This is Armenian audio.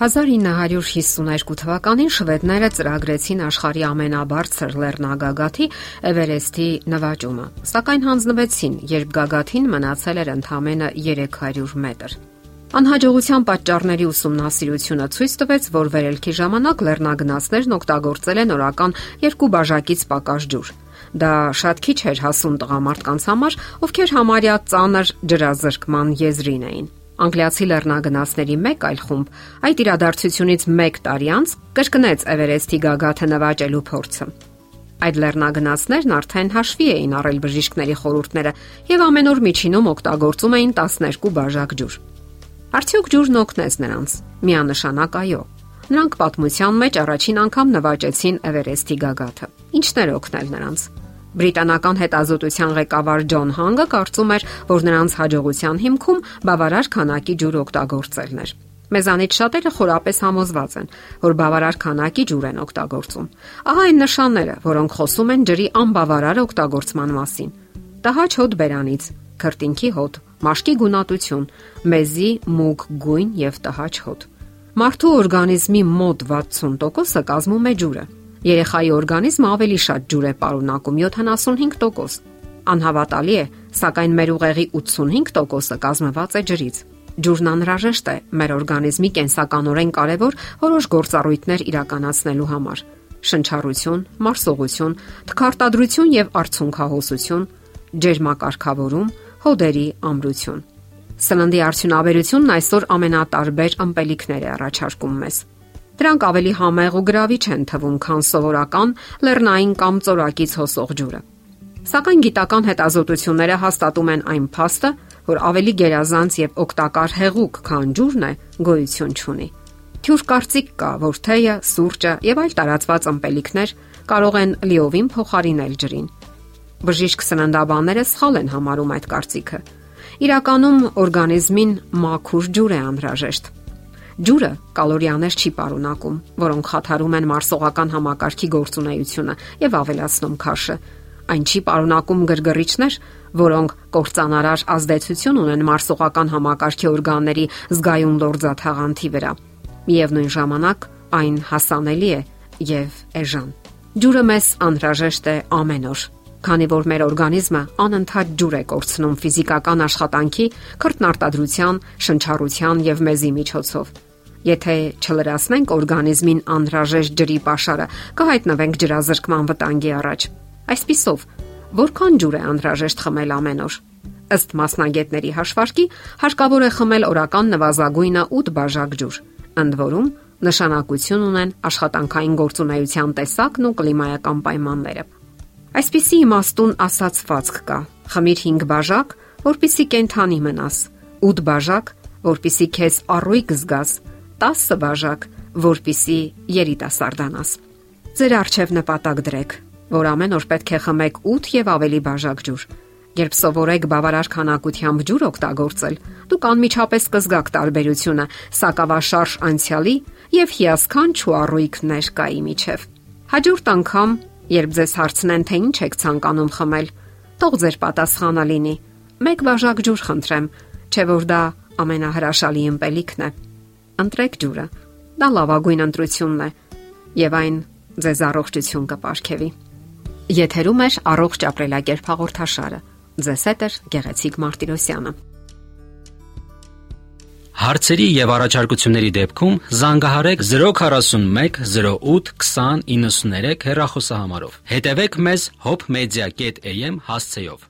1952 թվականին շվեդները ծրագրեցին աշխարհի ամենաբարձր լեռնագագաթի Էվերեստի նվաճումը, սակայն հանձնվեցին, երբ գագաթին մնացել էր ընդամենը 300 մետր։ Անհաջողության պատճառների ուսումնասիրությունը ցույց տվեց, որ վերելքի ժամանակ լեռնագնացներն օգտագործել են օրական երկու բաժակից պակաս ջուր։ Դա շատ քիչ էր հասուն տղամարդկանց համար, ովքեր համարյա ծանր ջրազրկման եզրին էին։ Անգլիացի լեռնագնացների մեկ այլ խումբ այդ իրադարձությունից 1 տարի անց կրկնեց Էվերեստի գագաթը նվաճելու փորձը։ Այդ լեռնագնացներն արդեն հաշվի էին առել բժիշկների խորհուրդները եւ ամեն օր միջինում օգտագործում էին 12 բաժակ ջուր։ Արդյոք ջուրն օգնեց նրանց։ Միանշանակ այո։ Նրանք պատմության մեջ առաջին անգամ նվաճեցին Էվերեստի գագաթը։ Ինչն էր օգնել նրանց։ Բրիտանական հետազոտության ղեկավար Ջոն Հանգը կարծում էր, որ նրանց հաջողության հիմքում բավարար քանակի ջուր օգտագործելն էր։ Մեզանից շատերը խորապես համոզված են, որ բավարար քանակի ջուր են օգտագործում։ Ահա այն նշանները, որոնք խոսում են ջրի անբավարար օգտագործման մասին։ Տհաճ հոտ բերանից, քրտինքի հոտ, մաշկի գունատություն, մեզի մուգ գույն եւ տհաճ հոտ։ Մարդու օրգանիզմի մոտ 60%-ը կազմում է ջուրը։ Երեխայի օրգանիզմը ավելի շատ ջուր է պարունակում 75%։ Անհավատալի է, սակայն մեր ուղեղի 85%-ը կազմված է ջրից։ Ջուրն անհրաժեշտ է մեր օրգանիզմի կենսականորեն կարևոր որոշ գործառույթներ իրականացնելու համար։ Շնչառություն, մարսողություն, թքարտադրություն եւ արցունքահոսություն, ջերմակարգավորում, հոդերի ամրություն։ Սննդի արդյունաբերությունն այսօր ամենատարբեր ըմպելիքներ է առաջարկում մեզ Դրանք ավելի համեղ ու գրավիչ են թվում, քան սովորական լեռնային կամ ծորակից հոսող ջուրը։ Սակայն գիտական հետազոտությունները հաստատում են այն փաստը, որ ավելի գերազանց եւ օգտակար հեղուկ, քան ջուրն է, գոյություն չունի։ Թյուր կարծիք կա, որ թեյը, սուրճը եւ այլ տարածված ըմպելիքներ կարող են լիովին փոխարինել ջրին։ Բժիշկ սննդաբանները սխալ են համարում այդ կարծիքը։ Իրականում օրգանիզմին մաքուր ջուր է անհրաժեշտ Ջուրը կալորիաներ չի պարունակում, որոնք խաթարում են մարսողական համակարգի գործունեությունը եւ ավելացնում քաշը։ Այն չի պարունակում գրգռիչներ, որոնք կործանարար ազդեցություն ունեն մարսողական համակարգի օրգանների զգայուն լորձաթաղանթի վրա։ Միևնույն ժամանակ այն հասանելի է եւ էժան։ Ջուրը մեզ անհրաժեշտ է ամեն օր քանի որ մեր օրգանիզմը անընդհատ ջուր է կորցնում ֆիզիկական աշխատանքի, քրտնարտադրության, շնչառության եւ մեզի միջոցով։ Եթե չլրացնենք օրգանիզմին անհրաժեշտ ջրի pašարը, կհայտնվենք ջրազրկման վտանգի առաջ։ Այսպիսով, որքան ջուր է անհրաժեշտ խմել ամեն օր։ Ըստ մասնագետների հաշվարկի, հարկավոր է խմել օրական նվազագույնը 8 բաժակ ջուր։ Ընդ որում, նշանակություն ունեն աշխատանքային գործունեության տեսակն ու կլիմայական պայմանները։ Այսպիսի իմաստուն ասացվածք կա. խմիր 5 բաժակ, որpիսի կենթանի մնաս, 8 բաժակ, որpիսի քեզ առույգ զգաս 10 բաժակ, որpիսի երիտասարդանաս։ Ձեր արջև նպատակ դրեք, որ ամեն օր պետք է խմեք 8 եւ ավելի բաժակ ջուր։ Երբ սովորեք բավարար քանակությամբ ջուր օգտագործել, դուք անմիջապես կզգաք տարբերությունը սակավաշարժ անցյալի եւ հիասքանչ ու առույգ ներկայի միջև։ Հաջորդ անգամ, երբ ձեզ հարցնեն, թե ինչ եք ցանկանում խմել, թող ձեր պատասխանը լինի. մեկ բաժակ ջուր խնդրեմ, չէ որ դա ամենահրաշալի ըմպելիքն է ընտրեք ջուրը։ Դա լավագույն ընտրությունն է եւ այն ձեզ առողջություն կապարքեվի։ Եթերում է առողջ ապրելակերպ հաղորդաշարը։ Ձեզ հետ է Գեղեցիկ Մարտիրոսյանը։ Հարցերի եւ առաջարկությունների դեպքում զանգահարեք 041 08 20 93 հեռախոսահամարով։ Հետևեք մեզ hopmedia.am հասցեով։